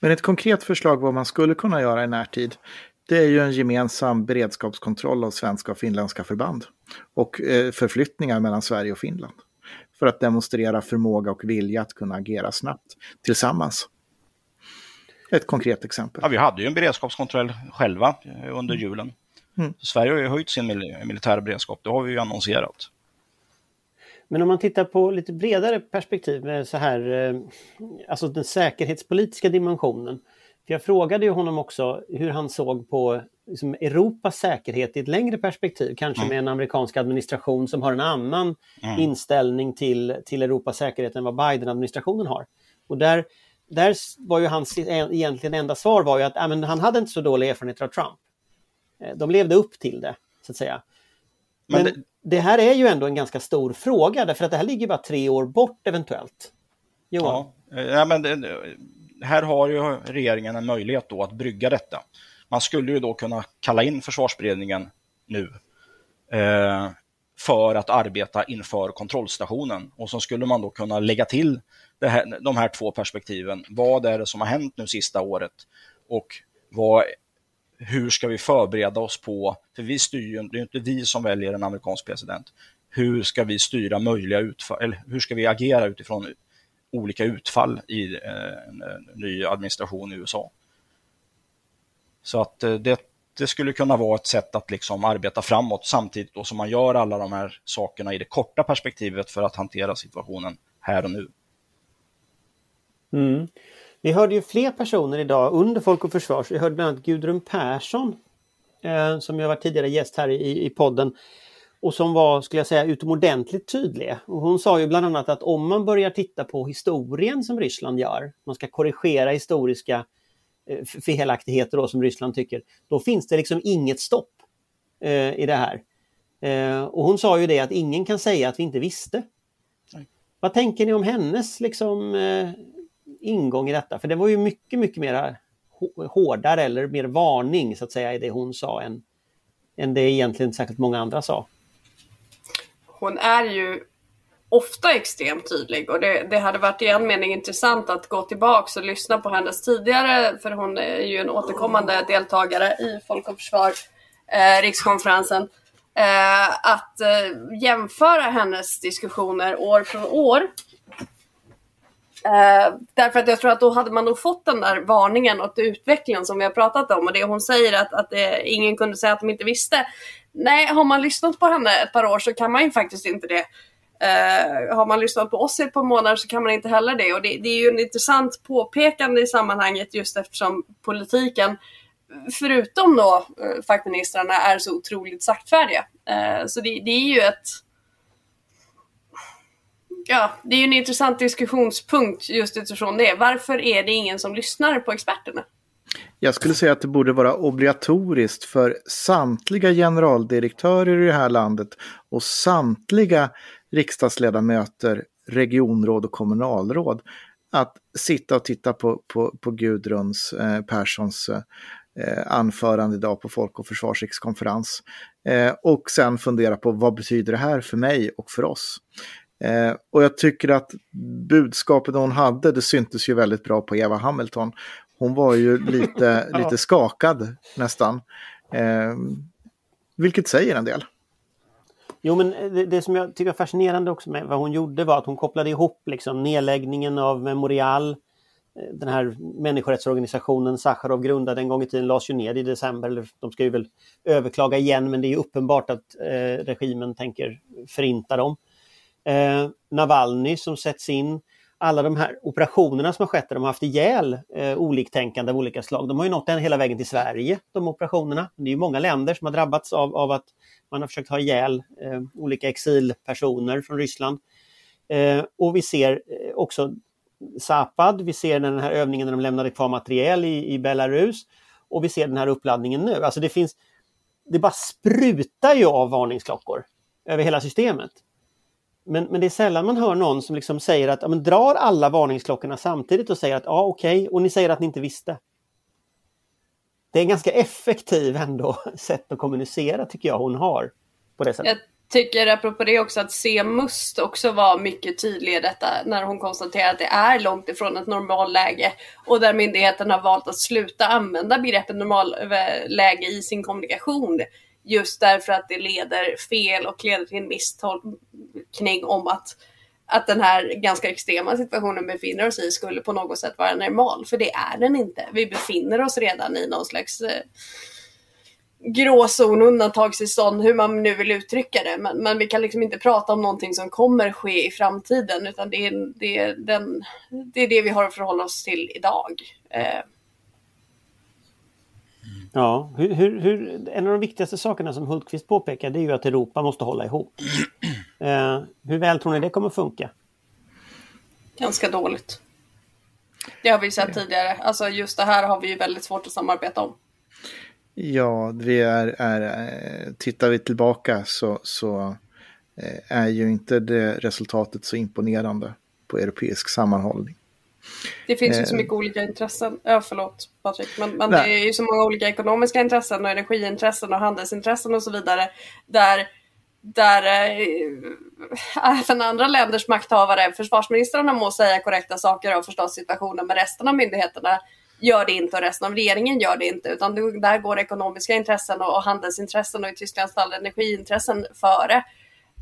Men ett konkret förslag vad man skulle kunna göra i närtid, det är ju en gemensam beredskapskontroll av svenska och finländska förband. Och eh, förflyttningar mellan Sverige och Finland. För att demonstrera förmåga och vilja att kunna agera snabbt tillsammans. Ett konkret exempel. Ja, vi hade ju en beredskapskontroll själva eh, under mm. julen. Mm. Sverige har ju höjt sin militära beredskap, det har vi ju annonserat. Men om man tittar på lite bredare perspektiv med så här, eh, alltså den säkerhetspolitiska dimensionen. För jag frågade ju honom också hur han såg på liksom, Europas säkerhet i ett längre perspektiv, kanske mm. med en amerikansk administration som har en annan mm. inställning till, till Europas säkerhet än vad Biden-administrationen har. Och där, där var ju hans egentligen enda svar var ju att äh, men han hade inte så dålig erfarenhet av Trump. Eh, de levde upp till det, så att säga. Men, men det, det, här är ju ändå en ganska stor fråga därför att det här ligger bara tre år bort eventuellt. Johan? Ja, eh, ja men det, här har ju regeringen en möjlighet då att brygga detta. Man skulle ju då kunna kalla in försvarsberedningen nu eh, för att arbeta inför kontrollstationen. Och så skulle man då kunna lägga till här, de här två perspektiven. Vad är det som har hänt nu sista året? Och vad, hur ska vi förbereda oss på, för vi styr ju, det är inte vi som väljer en amerikansk president. Hur ska vi styra möjliga utfall, eller hur ska vi agera utifrån olika utfall i eh, en, ny administration i USA? Så att eh, det, det skulle kunna vara ett sätt att liksom arbeta framåt samtidigt då som man gör alla de här sakerna i det korta perspektivet för att hantera situationen här och nu. Mm. Vi hörde ju fler personer idag under Folk och Försvar. Vi hörde bland annat Gudrun Persson eh, som ju var tidigare gäst här i, i podden och som var, skulle jag säga, utomordentligt tydlig. Och hon sa ju bland annat att om man börjar titta på historien som Ryssland gör, man ska korrigera historiska eh, felaktigheter då som Ryssland tycker, då finns det liksom inget stopp eh, i det här. Eh, och hon sa ju det att ingen kan säga att vi inte visste. Nej. Vad tänker ni om hennes liksom, eh, ingång i detta. För det var ju mycket, mycket mer hårdare eller mer varning så att säga i det hon sa än, än det egentligen särskilt många andra sa. Hon är ju ofta extremt tydlig och det, det hade varit i en mening intressant att gå tillbaks och lyssna på hennes tidigare, för hon är ju en återkommande deltagare i Folk och Försvar, eh, rikskonferensen, eh, att eh, jämföra hennes diskussioner år från år. Eh, därför att jag tror att då hade man nog fått den där varningen åt utvecklingen som vi har pratat om och det hon säger att, att eh, ingen kunde säga att de inte visste. Nej, har man lyssnat på henne ett par år så kan man ju faktiskt inte det. Uh, har man lyssnat på oss i ett par månader så kan man inte heller det. Och det, det, är ju en intressant påpekande i sammanhanget just eftersom politiken, förutom då uh, fackministrarna, är så otroligt saktfärdiga. Uh, så det, det, är ju ett... Ja, det är ju en intressant diskussionspunkt just utifrån det. Varför är det ingen som lyssnar på experterna? Jag skulle säga att det borde vara obligatoriskt för samtliga generaldirektörer i det här landet och samtliga riksdagsledamöter, regionråd och kommunalråd att sitta och titta på, på, på Gudruns eh, Perssons eh, anförande idag på Folk och Försvars rikskonferens. Eh, och sen fundera på vad betyder det här för mig och för oss. Eh, och jag tycker att budskapet hon hade, det syntes ju väldigt bra på Eva Hamilton. Hon var ju lite, lite skakad nästan. Eh, vilket säger en del. Jo, men eh, det, det, som jag tycker är fascinerande också med vad hon gjorde var att hon kopplade ihop liksom nedläggningen av Memorial, eh, den här människorättsorganisationen Sacharov grundade en gång i tiden, lades ju ner i december. De ska ju väl överklaga igen, men det är uppenbart att eh, regimen tänker förinta dem. Eh, Navalny som sätts in, alla de här operationerna som har skett där de har haft ihjäl eh, oliktänkande av olika slag. De har ju nått hela vägen till Sverige, de operationerna. Det är ju många länder som har drabbats av, av att man har försökt ha ihjäl eh, olika exilpersoner från Ryssland. Eh, och vi ser eh, också Zapad, vi ser den här övningen när de lämnade kvar materiel i, i Belarus och vi ser den här uppladdningen nu. Alltså det finns, det bara sprutar ju av varningsklockor över hela systemet. Men, men det är sällan man hör någon som liksom säger att ja, men drar alla varningsklockorna samtidigt och säger att ja okej, okay, och ni säger att ni inte visste det är en ganska effektiv ändå sätt att kommunicera tycker jag hon har. På det sättet. Jag tycker apropå det också att C Must också var mycket tydlig i detta när hon konstaterar att det är långt ifrån ett normalläge och där myndigheten har valt att sluta använda begreppet normalläge i sin kommunikation just därför att det leder fel och leder till en misstolkning om att att den här ganska extrema situationen befinner oss i skulle på något sätt vara normal. För det är den inte. Vi befinner oss redan i någon slags eh, gråzon, undantagstillstånd, hur man nu vill uttrycka det. Men, men, vi kan liksom inte prata om någonting som kommer ske i framtiden utan det är det, är den, det, är det vi har att förhålla oss till idag. Eh. Ja, hur, hur, hur, en av de viktigaste sakerna som Hultqvist påpekar det är ju att Europa måste hålla ihop. Eh, hur väl tror ni det kommer funka? Ganska dåligt. Det har vi sett tidigare. Alltså just det här har vi ju väldigt svårt att samarbeta om. Ja, vi är, är tittar vi tillbaka så, så eh, är ju inte det resultatet så imponerande på europeisk sammanhållning. Det finns ju så mycket olika intressen. Ja, förlåt Patrik. Men, men det är ju så många olika ekonomiska intressen och energiintressen och handelsintressen och så vidare. Där där äh, även andra länders makthavare, försvarsministrarna må säga korrekta saker och förstå situationen, men resten av myndigheterna gör det inte och resten av regeringen gör det inte, utan där går ekonomiska intressen och, och handelsintressen och i Tysklands fall energiintressen före.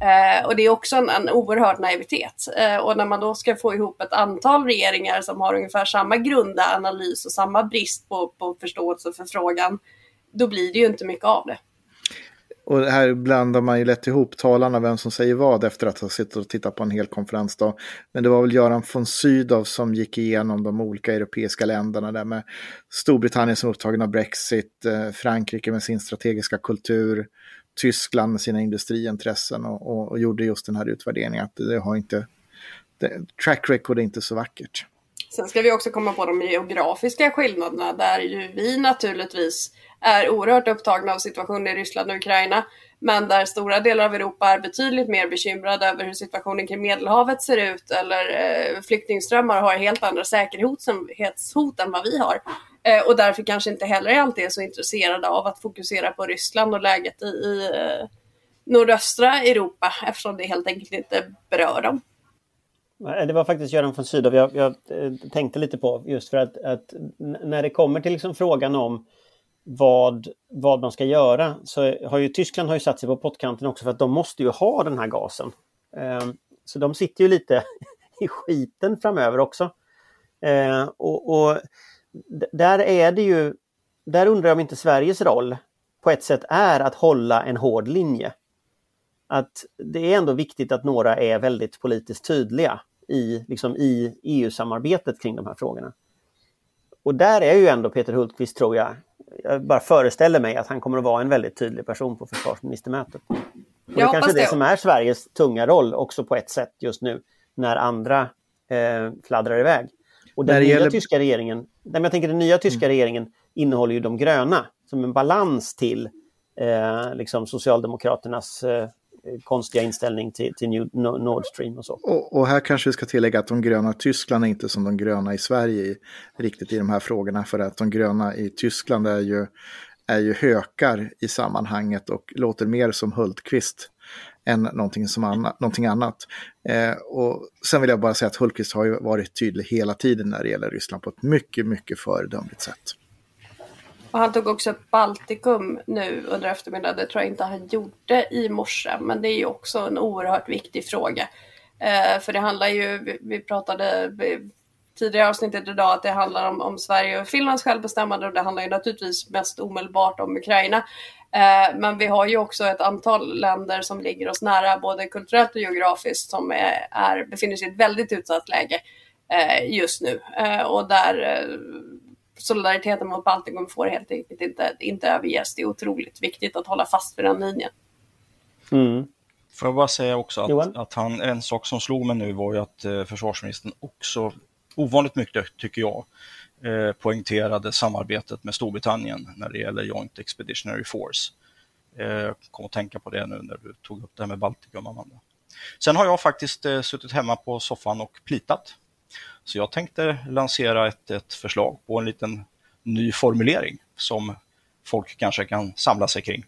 Eh, och det är också en, en oerhörd naivitet. Eh, och när man då ska få ihop ett antal regeringar som har ungefär samma grunda analys och samma brist på, på förståelse för frågan, då blir det ju inte mycket av det. Och här blandar man ju lätt ihop talarna, vem som säger vad efter att ha suttit och tittat på en hel konferensdag. Men det var väl Göran von Sydow som gick igenom de olika europeiska länderna där med Storbritannien som upptagen av Brexit, eh, Frankrike med sin strategiska kultur, Tyskland med sina industriintressen och, och, och gjorde just den här utvärderingen att det har inte, det, track record är inte så vackert. Sen ska vi också komma på de geografiska skillnaderna där ju vi naturligtvis är oerhört upptagna av situationen i Ryssland och Ukraina. Men där stora delar av Europa är betydligt mer bekymrade över hur situationen kring Medelhavet ser ut eller eh, flyktingströmmar har helt andra säkerhetshot än vad vi har. Eh, och därför kanske inte heller alltid är så intresserade av att fokusera på Ryssland och läget i, i eh, nordöstra Europa eftersom det helt enkelt inte berör dem. Det var faktiskt Göran von Sydow jag, jag eh, tänkte lite på just för att, att när det kommer till liksom frågan om vad, vad man ska göra så har ju Tyskland har ju satt sig på pottkanten också för att de måste ju ha den här gasen. Eh, så de sitter ju lite i skiten framöver också. Eh, och, och där är det ju, där undrar jag om inte Sveriges roll på ett sätt är att hålla en hård linje. Att det är ändå viktigt att några är väldigt politiskt tydliga i, liksom i EU-samarbetet kring de här frågorna. Och där är ju ändå Peter Hultqvist, tror jag, jag bara föreställer mig att han kommer att vara en väldigt tydlig person på försvarsministermötet. Och det är kanske det, det som är Sveriges tunga roll också på ett sätt just nu när andra eh, fladdrar iväg. Och den nya gäller... tyska regeringen, nej, jag tänker den nya tyska mm. regeringen innehåller ju de gröna som en balans till eh, liksom Socialdemokraternas eh, konstiga inställning till, till New, Nord Stream och så. Och, och, här kanske vi ska tillägga att de gröna i Tyskland är inte som de gröna i Sverige i, riktigt i de här frågorna. För att de gröna i Tyskland är ju, är ju hökar i sammanhanget och låter mer som Hultqvist än någonting, som anna, någonting annat. Eh, och sen vill jag bara säga att Hultqvist har ju varit tydlig hela tiden när det gäller Ryssland på ett mycket, mycket föredömligt sätt. Och han tog också upp Baltikum nu under eftermiddagen. Det tror jag inte han gjorde i morse, men det är ju också en oerhört viktig fråga. Eh, för det handlar ju, vi, vi pratade tidigare avsnittet idag att det handlar om, om Sverige och Finlands självbestämmande och det handlar ju naturligtvis mest omedelbart om Ukraina. Eh, men vi har ju också ett antal länder som ligger oss nära både kulturellt och geografiskt som är, är befinner sig i ett väldigt utsatt läge eh, just nu eh, och där eh, solidariteten mot Baltikum får helt enkelt inte, inte överges. Det är otroligt viktigt att hålla fast vid den linjen. Mm. Får jag bara säga också att, att, han, en sak som slog mig nu var ju att eh, försvarsministern också, ovanligt mycket tycker jag, eh, poängterade samarbetet med Storbritannien när det gäller Joint Expeditionary Force. Eh, kom att tänka på det nu när du tog upp det här med Baltikum, Amanda. Sen har jag faktiskt eh, suttit hemma på soffan och plitat så jag tänkte lansera ett, ett förslag på en liten ny formulering som folk kanske kan samla sig kring.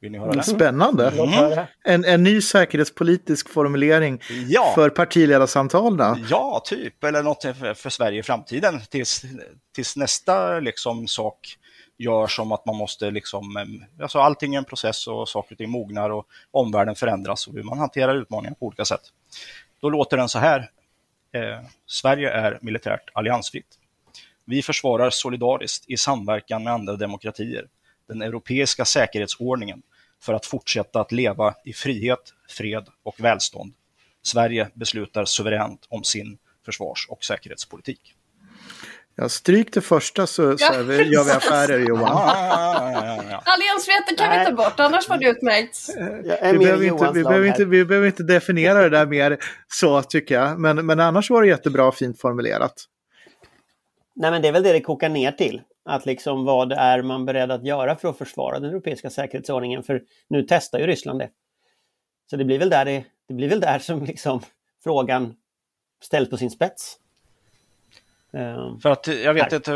Vill ni höra det? Spännande! Mm. En, en ny säkerhetspolitisk formulering ja. för partiledarsamtalen. Ja, typ. Eller något för, för Sverige i framtiden. Tills, tills nästa liksom, sak gör som att man måste liksom, alltså allting är en process och saker och ting mognar och omvärlden förändras och hur man hanterar utmaningar på olika sätt. Då låter den så här eh, Sverige är militärt alliansfritt. Vi försvarar solidariskt i samverkan med andra demokratier den europeiska säkerhetsordningen för att fortsätta att leva i frihet, fred och välstånd. Sverige beslutar suveränt om sin försvars och säkerhetspolitik. Ja, stryk det första så, så ja, vi, gör vi affärer Johan. Alliansfriheten kan vi ta bort, annars var det utmärkt. Vi behöver, inte, vi, behöver inte, vi behöver inte definiera det där mer så tycker jag. Men, men annars var det jättebra och fint formulerat. Nej men det är väl det det kokar ner till. Att liksom vad är man beredd att göra för att försvara den europeiska säkerhetsordningen? För nu testar ju Ryssland det. Så det blir väl där, det, det blir väl där som liksom frågan ställs på sin spets. Ehm, För att jag vet inte,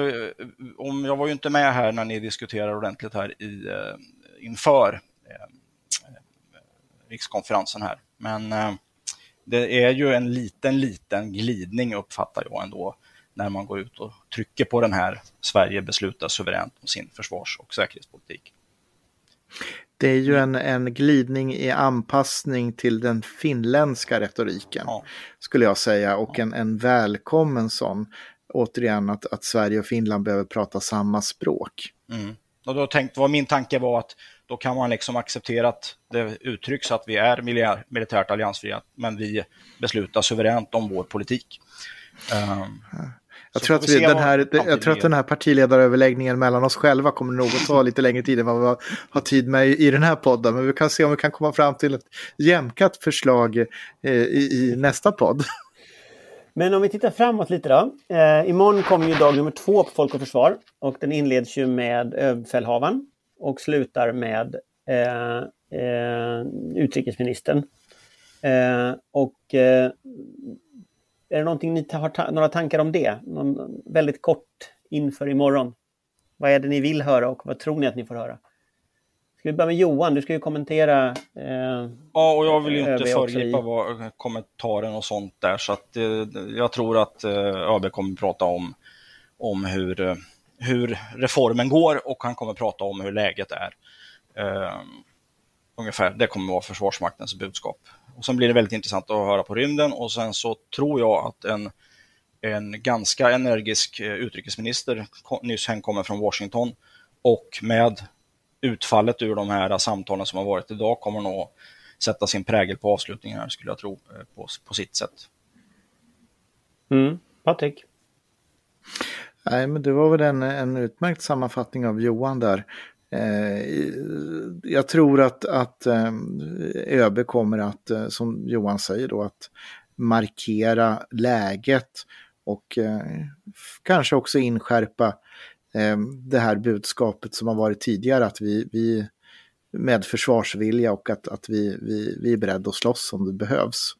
om jag var ju inte med här när ni diskuterade ordentligt här i, eh, inför eh, rikskonferensen här. Men eh, det är ju en liten, liten glidning uppfattar jag ändå när man går ut och trycker på den här Sverige beslutar suveränt om sin försvars och säkerhetspolitik. Det är ju en, en glidning i anpassning till den finländska retoriken, ja. skulle jag säga, och en, en välkommen sån återigen att, att Sverige och Finland behöver prata samma språk. Mm. Och då tänkt, vad min tanke var att då kan man liksom acceptera att det uttrycks att vi är militärt alliansfria, men vi beslutar suveränt om vår politik. Um, jag, tror att, vi, den här, jag tror att den här partiledaröverläggningen mellan oss själva kommer nog att ta lite längre tid än vad vi har tid med i den här podden. Men vi kan se om vi kan komma fram till ett jämkat förslag eh, i, i nästa podd. Men om vi tittar framåt lite då. Eh, imorgon kommer ju dag nummer två på Folk och Försvar och den inleds ju med överbefälhavaren och slutar med eh, eh, utrikesministern. Eh, och eh, är det någonting ni har ta några tankar om det? Någon väldigt kort inför imorgon? Vad är det ni vill höra och vad tror ni att ni får höra? Ska vi börja med Johan? Du ska ju kommentera. Eh, ja, och jag vill ju inte föregripa i- vad, kommentaren och sånt där. Så att, eh, jag tror att eh, ÖB kommer prata om, om hur, eh, hur reformen går och han kommer prata om hur läget är. Eh, ungefär, det kommer vara Försvarsmaktens budskap. Och sen blir det väldigt intressant att höra på rymden och sen så tror jag att en, en ganska energisk eh, utrikesminister nyss hemkommer från Washington och med utfallet ur de här samtalen som har varit idag kommer nog sätta sin prägel på avslutningen här skulle jag tro eh, på, på sitt sätt. mm, Patrik? Nej, men det var väl en, en utmärkt sammanfattning av Johan där. Eh, jag tror att, att eh, ÖB kommer att, eh, som Johan säger då, att markera läget och eh, kanske också inskärpa eh, det här budskapet som har varit tidigare, att vi, vi med försvarsvilja och att, att vi, vi, vi är beredda att slåss om det behövs.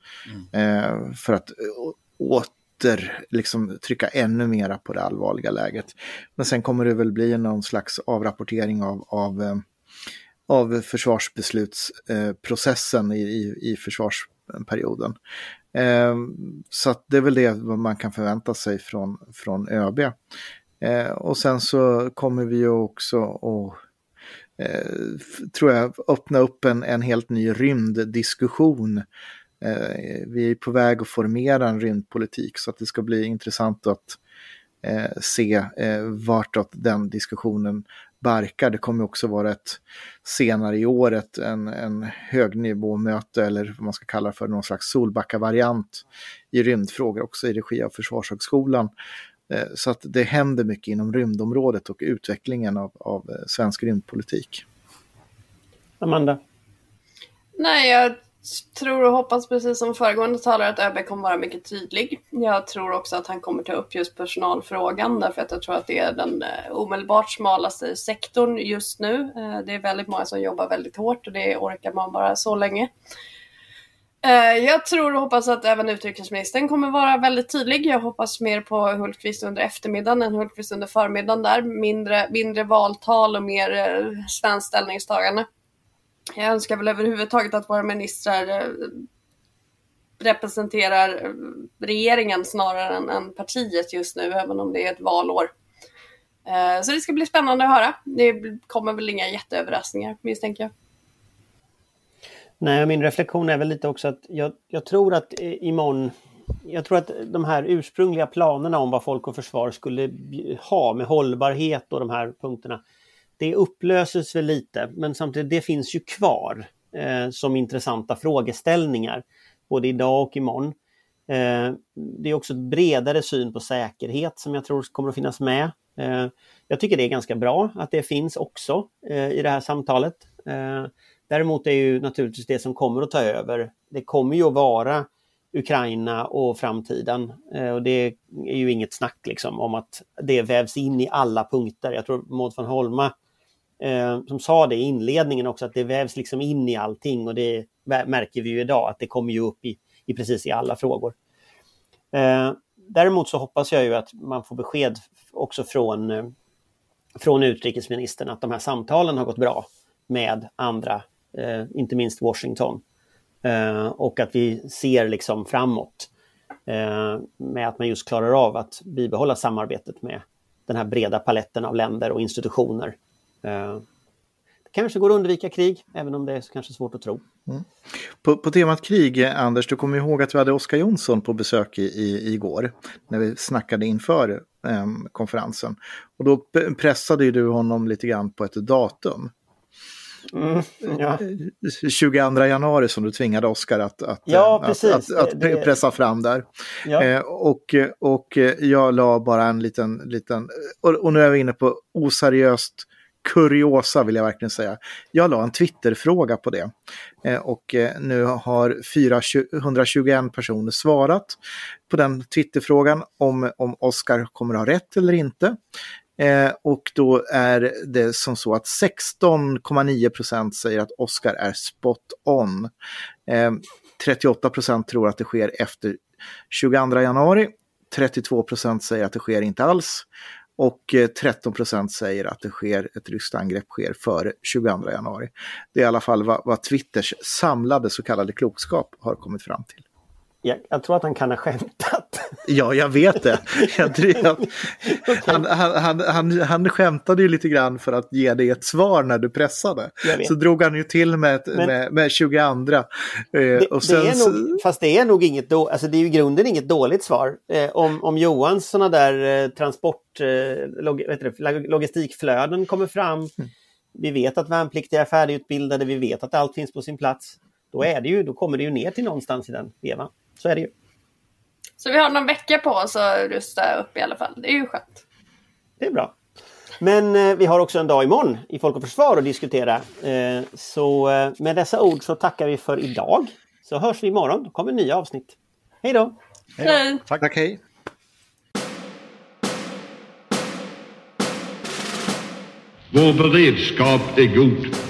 Eh, för att å- åter liksom, trycka ännu mera på det allvarliga läget. Men sen kommer det väl bli någon slags avrapportering av, av, eh, av försvarsbeslutsprocessen eh, i, i, i försvarsperioden. Eh, så att det är väl det man kan förvänta sig från, från ÖB. Och sen så kommer vi ju också att tror jag, öppna upp en, en helt ny rymddiskussion. Eh, vi är på väg att formera en rymdpolitik så att det ska bli intressant att eh, se eh, vartåt den diskussionen barkar. Det kommer också vara ett senare i året en, en högnivåmöte eller vad man ska kalla för någon slags Solbacka-variant i rymdfrågor också i regi av Försvarshögskolan. Eh, Så att det händer mycket inom rymdområdet och utvecklingen av, av svensk rymdpolitik. Amanda? Nej, jag tror och hoppas precis som föregående talare att ÖB kommer vara mycket tydlig. Jag tror också att han kommer ta upp just personalfrågan därför att jag tror att det är den eh, omedelbart smalaste sektorn just nu. Eh, det är väldigt många som jobbar väldigt hårt och det orkar man bara så länge. Eh, jag tror och hoppas att även utrikesministern kommer vara väldigt tydlig. Jag hoppas mer på Hultqvist under eftermiddagen än Hultqvist under förmiddagen där. Mindre, mindre valtal och mer svenskt ställningstagande. Jag önskar väl överhuvudtaget att våra ministrar eh, representerar eh, regeringen snarare än, än partiet just nu, även om det är ett valår. Eh, så det ska bli spännande att höra. Det kommer väl inga jätteöverraskningar misstänker jag. Nej, min reflektion är väl lite också att jag, jag tror att imorgon jag tror att de här ursprungliga planerna om vad Folk och Försvar skulle ha med hållbarhet och de här punkterna, det upplöses väl lite, men samtidigt det finns ju kvar eh, som intressanta frågeställningar, både idag och imorgon. Eh, det är också ett bredare syn på säkerhet som jag tror kommer att finnas med. Eh, jag tycker det är ganska bra att det finns också eh, i det här samtalet. Eh, Däremot är ju naturligtvis det som kommer att ta över, det kommer ju att vara Ukraina och framtiden. Eh, Och det är ju inget snack liksom om att det vävs in i alla punkter. Jag tror Maud von Holma eh, som sa det i inledningen också att det vävs liksom in i allting och det märker vi ju idag att det kommer ju upp i, i precis i alla frågor. Eh, däremot så hoppas jag ju att man får besked också från, eh, från utrikesministern att de här samtalen har gått bra med andra, eh, inte minst Washington. Eh, och att vi ser liksom framåt eh, med att man just klarar av att bibehålla samarbetet med den här breda paletten av länder och institutioner. Eh, det kanske går att undvika krig, även om det är kanske svårt att tro. På, på temat krig, eh, Anders, du kommer ihåg att vi hade Oskar Jonsson på besök i, i, igår när vi snackade inför em, konferensen. Och då pressade du honom lite grann på ett datum. Mm, ja. 22 januari som du tvingade Oskar att, att, Ja, att, precis. att, att, det- pressa fram där. Ja. Eh, och, och jag la bara en liten, liten och, och nu är vi inne på oseriöst kuriosa vill jag verkligen säga. Jag la en Twitterfråga på det. Eh, och eh, nu har 421 personer svarat på den Twitterfrågan om, om Oscar kommer ha rätt eller inte. Eh, och då är det som så att 16,9 procent säger att Oscar är spot on. Eh, 38 procent tror att det sker efter 22 januari. 32 procent säger att det sker inte alls och eh, 13 procent säger att det sker ett ryskt angrepp sker före 22 januari. Det är i alla fall vad, vad Twitters samlade så kallade klokskap har kommit fram till. Jag, jag, tror att han kan ha skämtat. Ja, jag vet det. Han, han, han, han, skämtade ju lite grann för att ge dig ett svar när du pressade. Så drog han ju till med, med, med 22. Eh, det, och sen, det är nog, fast det är nog inget då, alltså det är i grunden inget dåligt svar. Eh, om, om Johans sådana där eh, transport, log, det, logistikflöden kommer fram. Mm. Vi vet att värnpliktiga är färdigutbildade, vi vet att allt finns på sin plats. Då, är det ju, då kommer det ju ner till någonstans i den vevan. Så är det ju. Så vi har någon vecka på oss att rusta upp i alla fall. Det är ju skönt. Det är bra. Men eh, vi har också en dag imorgon i Folk och Försvar att diskutera. Eh, så eh, med dessa ord så tackar vi för idag. Så hörs vi imorgon. Då kommer nya avsnitt. Hej då! Hej! Tack, Tack hej! Vår beredskap är god.